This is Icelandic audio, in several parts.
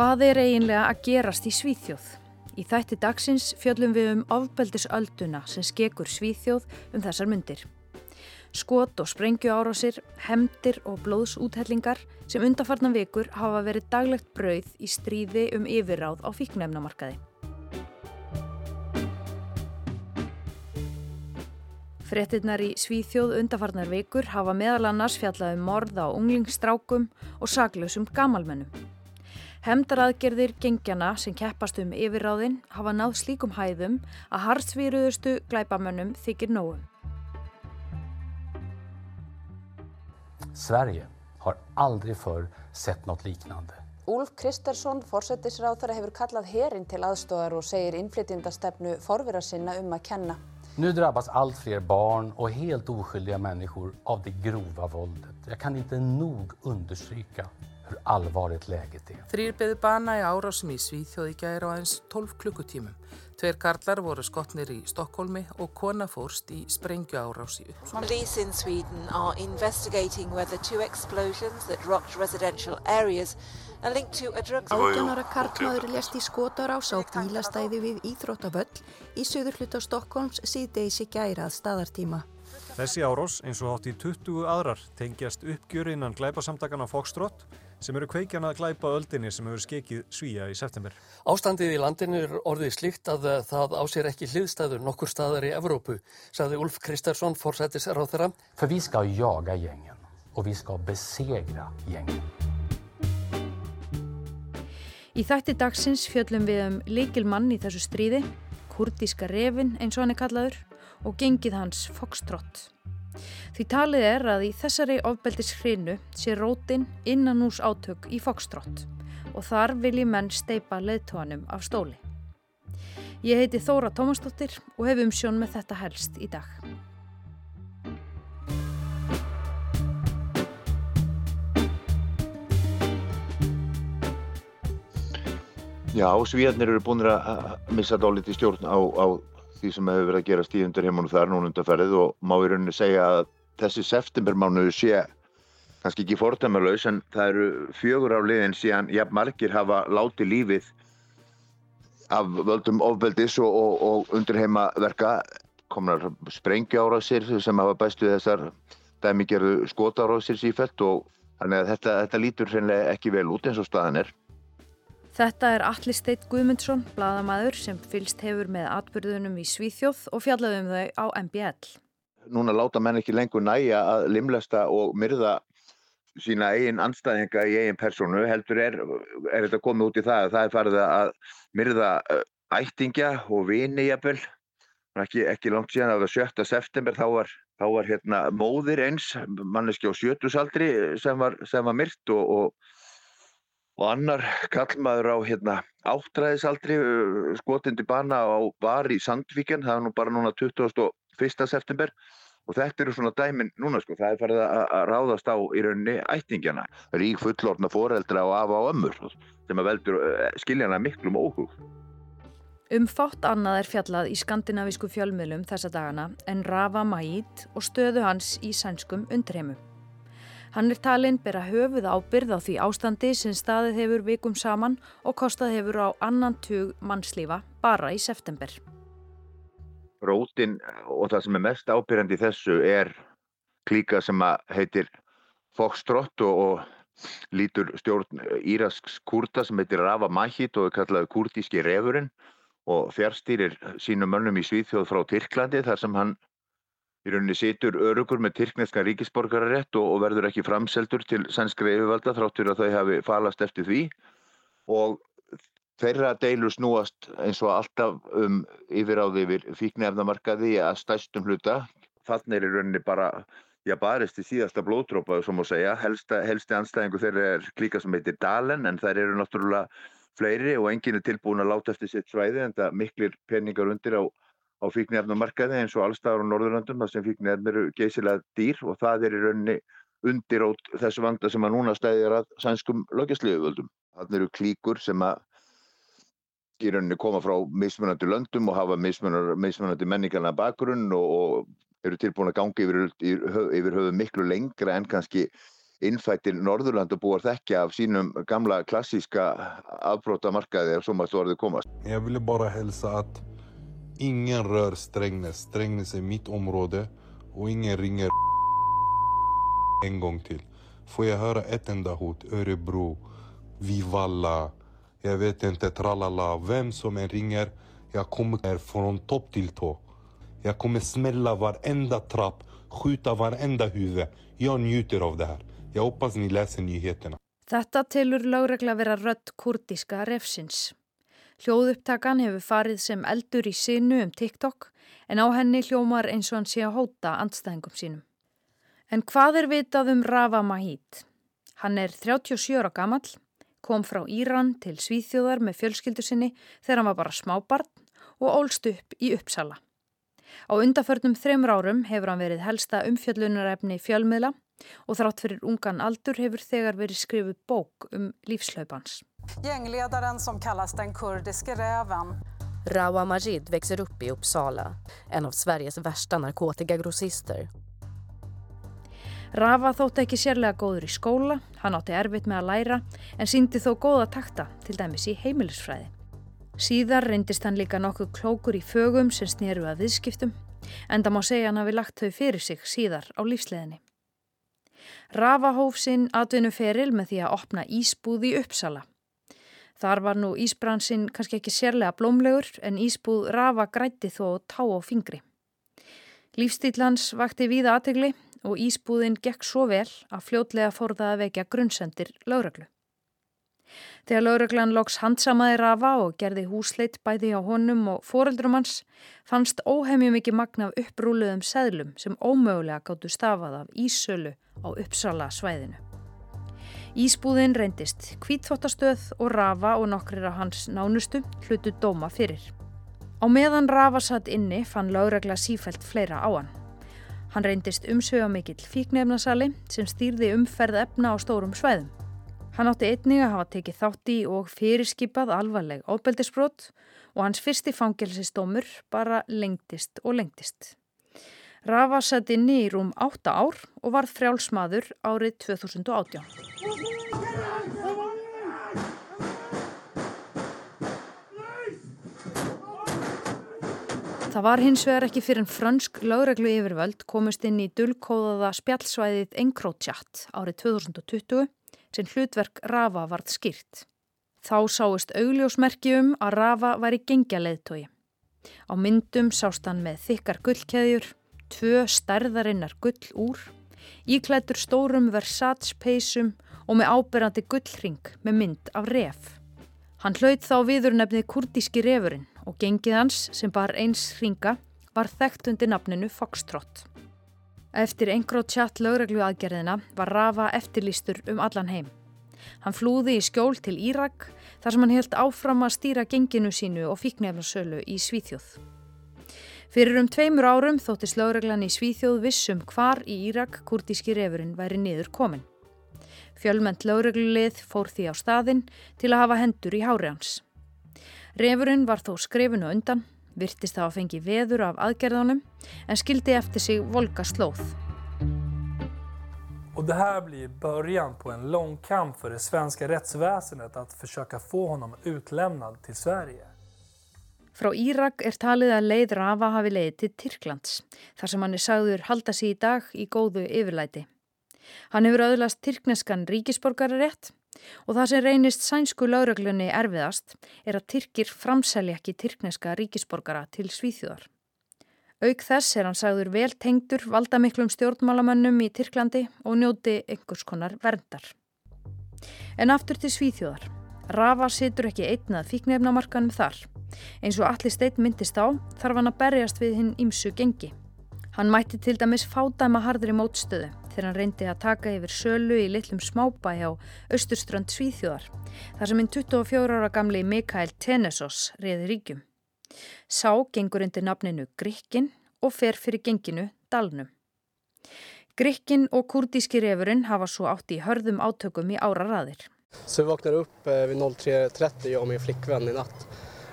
Hvað er eiginlega að gerast í Svíþjóð? Í þætti dagsins fjöllum við um ofbeldisölduna sem skekur Svíþjóð um þessar myndir. Skot og sprengju árásir, hemdir og blóðsúthellingar sem undarfarnan vikur hafa verið daglegt brauð í stríði um yfirráð á fíknefnamarkaði. Frettinnar í Svíþjóð undarfarnar vikur hafa meðal annars fjallað um morð á unglingsstrákum og saklausum gamalmennum. Hemdaraðgerðir gengjana sem keppast um yfirráðin hafa náð slíkum hæðum að hartsvíruðustu glæbamönnum þykir nógum. Sverige har aldrei förr sett något liknande. Úlf Kristersson, forsettisráþara, hefur kallað herin til aðstóðar og segir innflytjandastefnu forvera sinna um að kenna. Nu drabbas allt fler barn och helt oskyldiga människor av det grova våldet. Jag kan inte nog understryka hur allvarligt läget är. Þrýr beðu bana í árásum í Svíþjóði gæri á aðeins 12 klukkutímum. Tveir karlar voru skotnir í Stokkólmi og kona fórst í sprengju árás í Uppsala. Police in Sweden are investigating whether two explosions that rocked residential areas are linked to a drug... Átjónara karlmaður lést í skotarás á bílastæði við Íþróttavöll í söður hluta Stokkólms síðdeisi gæra að staðartíma. Þessi árós, eins og hátt í 20 aðrar, tengjast uppgjöru innan glæpasamtakana Foxtrot sem eru kveikjan að glæpa öldinni sem hefur skekið svíja í september. Ástandið í landinu er orðið slikt að það á sér ekki hliðstæður nokkur staðar í Evrópu, sagði Ulf Kristersson, forsættisar á þeirra. För vi ska jaga gängen och vi ska besegra gängen. Í þætti dagsins fjöllum við um leikilmann í þessu stríði, kurdíska revin eins og hann er kallaður og gengið hans Foxtrot. Því talið er að í þessari ofbeldis hrinu sé rótin innan ús átök í Foxtrot og þar vilji menn steipa leðtóanum af stóli. Ég heiti Þóra Tómasdóttir og hef um sjón með þetta helst í dag. Já, svíðarnir eru búin að missa dálítið stjórn á, á því sem hefur verið að gera stíðundur heimunum þar núna undanferðið og má í rauninni segja að þessi septembermánuðu sé kannski ekki fordæmarlaus en það eru fjögur á liðin síðan jafn margir hafa látið lífið af völdum ofbeldis og, og, og undirheimaverka komnar sprengjáraðsir sem hafa bæst við þessar dæmigerðu skotáraðsir sífælt og þannig að þetta, þetta lítur ekki vel út eins og staðan er. Þetta er Alli Steit Guðmundsson, bladamæður sem fylst hefur með atbyrðunum í Svíþjóð og fjallaðum þau á MBL. Núna láta menn ekki lengur næja að limlesta og myrða sína eigin anstæðinga í eigin personu, heldur er, er þetta komið út í það að það er farið að myrða ættingja og vini jafnvel. Ekki, ekki langt síðan, var 7. september, þá var, þá var hérna, móðir eins, manneski á sjötusaldri sem var, var myrt og, og og annar kallmaður á hérna, áttræðisaldri skotindi bana á bar í Sandvíkjan það er nú bara núna 21. september og þetta eru svona dæmin núna sko, það er farið að ráðast á í rauninni ættingjana, rík fullorna foreldra og afa og ömmur sem að veldur skiljana miklum óhug Um fátt annað er fjallað í skandinavísku fjölmiðlum þessa dagana en Rafa Majid og stöðu hans í sænskum undreheimu. Hann er talinn bera höfuð ábyrð á því ástandi sem staðið hefur vikum saman og kostað hefur á annan tug mannslífa bara í september. Rótin og það sem er mest ábyrjandi í þessu er klíka sem heitir Foxtrot og, og lítur stjórn írasks kurta sem heitir Rafa Mahit og er kallaði kurtíski refurinn og fjárstýrir sínum mönnum í Svíþjóð frá Tyrklandi þar sem hann í rauninni situr örugur með tyrkneskan ríkisborgararétt og, og verður ekki framseldur til sænskri yfirvalda þráttur að þau hafi falast eftir því. Og þeirra deilur snúast eins og alltaf um yfiráði yfir fíknefnamarkaði að stæstum hluta. Þannig er í rauninni bara já barist í síðasta blóðtrópa sem má segja. Helsta, helsti anstæðingu þeirra er klíka sem heitir Dalen en þær eru náttúrulega fleiri og enginn er tilbúin að láta eftir sitt svæði en það miklir peningar undir á á fíknefnumarkaði eins og allstaðar á Norðurlandum þar sem fíknefn eru geysilega dýr og það er í rauninni undir á þessu vanda sem að núna stæðir að sænskum lögjastliðu völdum. Þannig eru klíkur sem að í rauninni koma frá mismunandi löndum og hafa mismunandi menningarna bakgrunn og, og eru tilbúin að ganga yfir, yfir höfu miklu lengra en kannski innfættir Norðurlandabúar þekkja af sínum gamla klassíska afbrótamarkaði ef svo maður þú orðið komast. Jag ville bara hälsa att ingen rör Strängnäs. Strängnäs är mitt område och ingen ringer en gång till. Får jag höra ett enda hot, Örebro, Vivalla, jag vet inte, tralala, vem som än ringer, jag kommer från topp till tå. Jag kommer smälla varenda trapp, skjuta varenda huvud. Jag njuter av det här. Jag hoppas ni läser nyheterna. Þetta tilur lögregla vera rött kurdiska refsins. Hljóðupptakan hefur farið sem eldur í sinu um TikTok en á henni hljómar eins og hann sé að hóta andstæðingum sínum. En hvað er vitað um Rafa Mahid? Hann er 37 ára gamall, kom frá Íran til Svíþjóðar með fjölskyldu sinni þegar hann var bara smábarn og ólst upp í Uppsala. Á undaförnum þreymur árum hefur hann verið helsta umfjöllunarefni fjölmiðla og þrátt fyrir ungan aldur hefur þegar verið skrifuð bók um lífslaupans. Gängledaren som kallas den kurdiske räven. Rawa Majid växer upp i Uppsala, en av Sveriges värsta narkotikagrossister. Rafa þótti ekki sérlega góður í skóla, hann átti erfitt með að læra en síndi þó góða takta, til dæmis í heimilisfræði. Síðar reyndist hann líka nokkuð klókur í fögum sem snýru að viðskiptum, en það má segja hann hafi lagt þau fyrir sig síðar á lífsleðinni. Rafa hóf sinn atvinnu feril með því að opna ísbúð í Uppsala. Þar var nú ísbransinn kannski ekki sérlega blómlegur en ísbúð Rafa grætti þó tá á fingri. Lífstílans vakti víða aðtegli og ísbúðin gekk svo vel að fljótlega fór það að vekja grunnsendir lögreglu. Þegar lögreglan loks handsamaði Rafa og gerði húsleit bæði á honum og foreldrum hans fannst óhemju mikið magna af upprúluðum seðlum sem ómögulega gáttu stafað af ísölu á Uppsala svæðinu. Ísbúðin reyndist kvítþvottastöð og Rafa og nokkrir af hans nánustu hlutu dóma fyrir. Á meðan Rafa satt inni fann lögregla sífælt fleira á hann. Hann reyndist umsöga mikill fíknefnasali sem stýrði umferð efna á stórum svæðum. Hann átti einnig að hafa tekið þátt í og fyrirskipað alvarleg óbeldisbrot og hans fyrsti fangelsistómur bara lengtist og lengtist. Rafa satt inni í rúm 8 ár og var frjálsmaður árið 2018. Það var hins vegar ekki fyrir en frönsk lögreglu yfirvöld komist inn í dullkóðaða spjallsvæðið Encrochat árið 2020 sem hlutverk Rafa varð skýrt. Þá sáist augljósmerki um að Rafa var í gengjaleðtói. Á myndum sást hann með þykkar gullkeðjur, tvö stærðarinnar gull úr, íklættur stórum Versace peysum og með áberandi gullring með mynd af ref. Hann hlaut þá viðurnefnið kurdíski refurinn og gengið hans sem bar eins hringa var þekkt undir nafninu Foxtrot. Eftir einhverjó tjatt lögreglu aðgerðina var Rafa eftirlýstur um allan heim. Hann flúði í skjól til Írak þar sem hann held áfram að stýra genginu sínu og fíknefnarsölu í Svíþjóð. Fyrir um tveimur árum þóttist lögreglan í Svíþjóð vissum hvar í Írak kurdíski refurinn væri niður komin. Fjölmend lögreglulið fór því á staðinn til að hafa hendur í hári hans. Refurinn var þó skrifinu undan, virtist það að fengi veður af aðgerðanum en skildi eftir sig volga slóð. Och det här blir början på en lång kamp för det svenska rättsväsendet att försöka få honom utlämnad till Sverige. Frá Írak er talið að leið Rafa hafi leiðið til Tyrklands, þar sem hann er sagður halda sig í dag í góðu yfirlæti. Hann hefur auðlast tyrkneskan ríkisborgararétt og það sem reynist sænsku lauruglunni erfiðast er að Tyrkir framselja ekki tyrkneska ríkisborgara til Svíþjóðar. Auk þess er hann sagður vel tengdur valdamiklum stjórnmálamönnum í Tyrklandi og njóti einhvers konar verndar. En aftur til Svíþjóðar. Rafa situr ekki einnað fíknefnamarkanum þar. Eins og allir steinn myndist á þarf hann að berjast við hinn ímsu gengi. Hann mætti til dæmis fádæma harðri mótstöðu þegar hann reyndi að taka yfir sölu í litlum smábæ á austurströnd Svíþjóðar þar sem hinn 24 ára gamli Mikael Tenesos reyði ríkjum. Sá gengur undir nafninu Grikkin og fer fyrir genginu Dalnum. Grikkin og kurdíski refurinn hafa svo átt í hörðum átökum í áraraðir. Så vi vaknar upp vid 03.30 jag och min flickvän i natt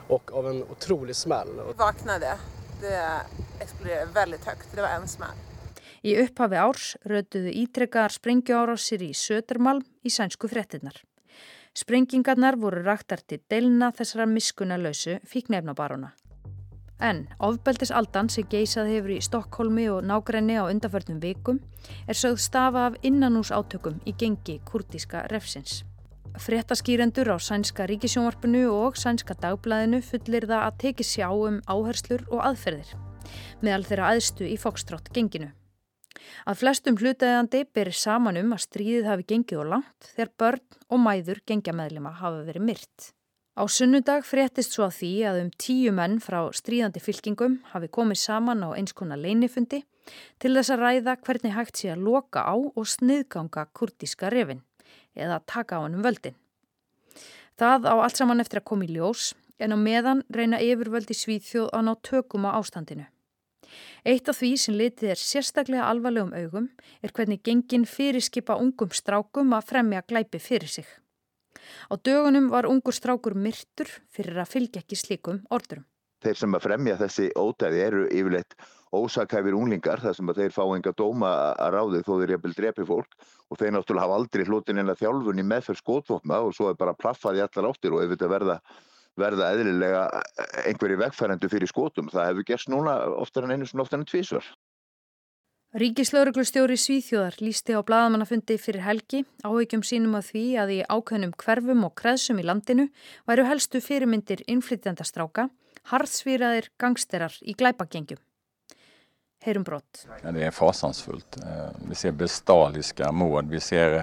och av en otrolig smäll. Vaknade, det exploderade väldigt högt, det var en smäll. Í upphafi árs rötuðu ítrekkaðar sprengjuárásir í Södermalm í sænsku frettinnar. Sprengingarnar voru raktar til delna þessara miskunalösu fíknefnabarona. En ofbeldisaldan sem geysað hefur í Stokkólmi og nágrenni á undarförnum vikum er sögð stafa af innanús átökum í gengi kurdíska refsins. Fréttaskýrendur á sænska ríkisjónvarpinu og sænska dagblæðinu fullir það að teki sjá um áherslur og aðferðir meðal þeirra aðstu í fokstrátt genginu. Að flestum hlutaðandi berir saman um að stríðið hafi gengið og langt þegar börn og mæður gengja meðlima hafa verið myrt. Á sunnudag fréttist svo að því að um tíu menn frá stríðandi fylkingum hafi komið saman á eins konar leinifundi til þess að ræða hvernig hægt sé að loka á og sniðganga kurdíska revin eða taka á hann um völdin. Það á allt saman eftir að koma í ljós en á meðan reyna yfirvöldi svíðþjóð að ná tökum á ástandinu. Eitt af því sem litið er sérstaklega alvarlegum augum er hvernig gengin fyrirskipa ungum strákum að fremja glæpi fyrir sig. Á dögunum var ungur strákur myrtur fyrir að fylgja ekki slíkum ordurum. Þeir sem að fremja þessi ótæði eru yfirleitt ósakæfir unglingar þar sem að þeir fá enga dóma að ráði þó þeir jafnvel drepi fólk og þeir náttúrulega hafa aldrei hlutin en að þjálfunni meðferð skótvopna og svo er bara plaffaði allar áttir og ef þetta verða, verða eðlilega einhverju vegfærandu fyrir skótum. Það hefur gerst núna oftar en einu sem oftar en tvísvar. Ríkislauruglustjóri Svíþjóðar lísti á bladamannafundi fyrir helgi áhugjum sínum að því að í ákveðnum hverfum og kreðsum í landinu væru helstu fyrirmyndir innflytjandastráka, harðsvíraðir gangsterar í glæpagengjum. Heyrum brott. Det er fasansfullt. Eh, vi ser bestaliska mord. Vi ser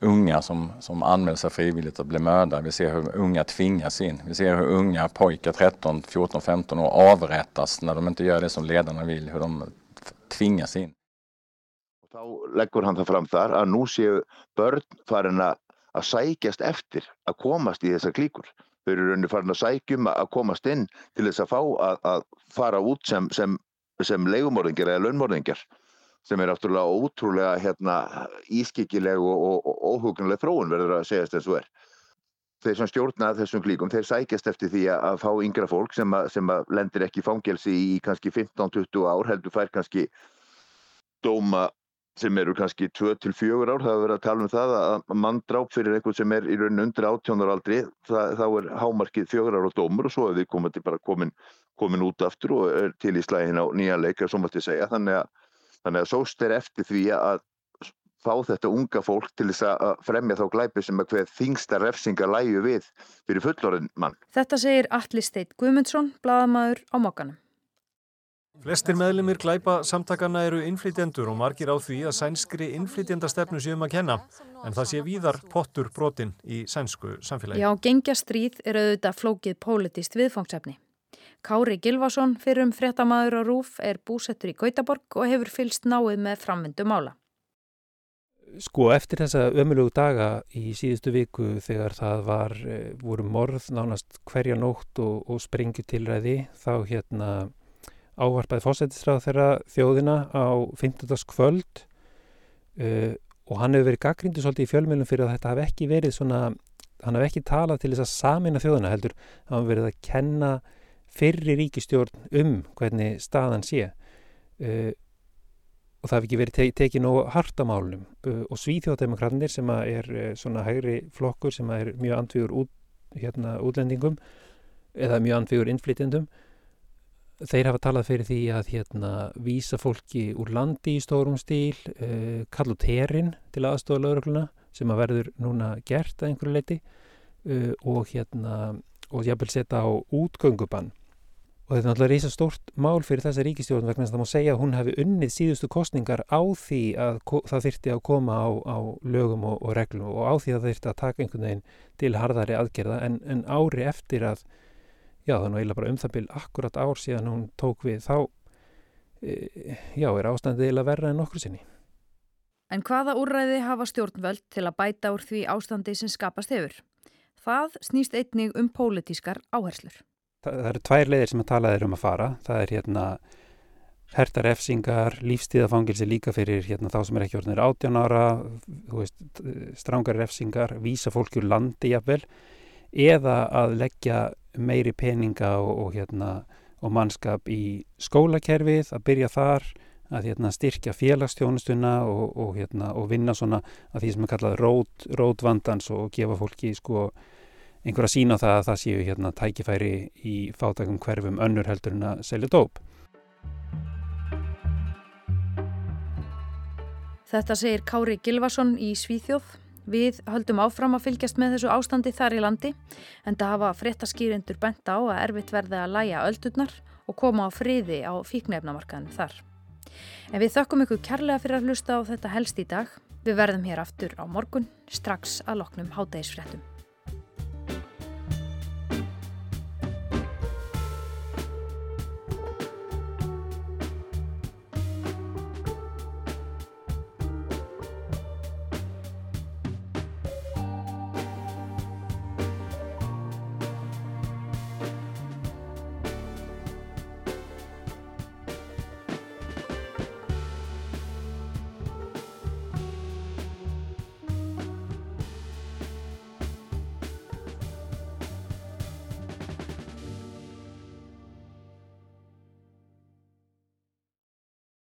unga som, som anmäler sig frivilligt att bli mördare. Vi ser hur unga tvingas in. Vi ser hur unga pojkar 13, 14, 15 år avrättas när de inte gör det som ledarna vill. Hur de tvingas inn. Og þá leggur hann það fram þar að nú séu börn farin að sækjast eftir að komast í þessar klíkur. Þau eru rauninni farin að sækjum að komast inn til þess að fá að, að fara út sem, sem, sem leigumorðingar eða launmorðingar sem er náttúrulega ótrúlega hérna, ískikileg og, og, og óhugnlega þróun verður að segjast eins og er. Þeir sem stjórna þessum klíkum, þeir sækjast eftir því að fá yngra fólk sem, að, sem að lendir ekki fangelsi í kannski 15-20 ár, heldur fær kannski dóma sem eru kannski 2-4 ár, það hefur verið að tala um það að manndráp fyrir eitthvað sem er í rauninu undir 18 ára aldri, það, þá er hámarkið 4 ára dómur og svo er við komandi bara komin, komin út aftur og er til í slægin á nýja leika, svo mátti segja, þannig að, þannig að sóst er eftir því að fá þetta unga fólk til þess að fremja þá glæpi sem að hver þingsta refsinga læju við fyrir fullorinn mann. Þetta segir Alli Steit Guðmundsson, bladamæður á mokkanum. Flestir meðlumir glæpa samtakana eru innflytjendur og margir á því að sænskri innflytjendastefnu séum að kenna en það sé víðar pottur brotin í sænsku samfélagi. Já, gengja stríð er auðvitað flókið pólitist viðfangsefni. Kári Gilvason fyrir um fréttamaður og rúf er búsettur í Gautaborg og hefur fylst náið með framvindu mála. Sko eftir þessa ömulegu daga í síðustu viku þegar það var, eh, voru morð nánast hverja nótt og, og sprengjutilræði þá hérna ávarpaði fósættisráð þeirra þjóðina á 15. kvöld uh, og hann hefur verið gaggrindu svolítið í fjölmjölum fyrir að þetta hafi ekki verið svona, hann hafi ekki talað til þess að samina þjóðina heldur, hann hafi verið að kenna fyrri ríkistjórn um hvernig staðan sé uh, og það hefði ekki verið te tekið nógu hartamálum uh, og Svíþjóðdemokraterni sem er uh, svona hægri flokkur sem er mjög andvígur út, hérna, útlendingum eða mjög andvígur innflytjendum þeir hafa talað fyrir því að hérna vísa fólki úr landi í stórum stíl, uh, kalla út herin til aðstofa laurugluna sem að verður núna gert að einhverju leiti uh, og hérna og jáfnvel setja á útgöngubann og þetta er náttúrulega reysa stórt mál fyrir þessa ríkistjórn vegna þess að það má segja að hún hefði unnið síðustu kostningar á því að það þyrti að koma á, á lögum og, og reglum og á því að það þyrti að taka einhvern veginn til harðari aðgerða en, en ári eftir að já það er nú eiginlega bara um það byrj akkurat ár síðan hún tók við þá e, já er ástandið eiginlega verra en okkur sinni. En hvaða úrræði hafa stjórnvöld til að bæta úr því ástandi sem skapast hefur? Það snýst einnig um pólitískar áherslur. Það, eru tvær leiðir sem að tala þeir um að fara. Það er hérna hertar efsingar, lífstíðafangilsi líka fyrir hérna, þá sem er ekki orðinir 18 ára, strángar efsingar, vísa fólki úr landi jafnvel eða að leggja meiri peninga og, og, hérna, og mannskap í skólakerfið, að byrja þar að hérna, styrkja félagstjónustuna og, hérna, og vinna svona að því sem er kallað rót, rótvandans og gefa fólki sko einhver að sína það að það séu hérna tækifæri í fátakum hverfum önnur heldur en að selja dóp. Þetta segir Kári Gilvason í Svíþjóð. Við höldum áfram að fylgjast með þessu ástandi þar í landi en það hafa fréttaskýrindur bent á að erfitt verði að læja öldurnar og koma á friði á fíknefnamarkaðin þar. En við þökkum ykkur kærlega fyrir að hlusta á þetta helst í dag. Við verðum hér aftur á morgun strax að loknum hátægisfréttum.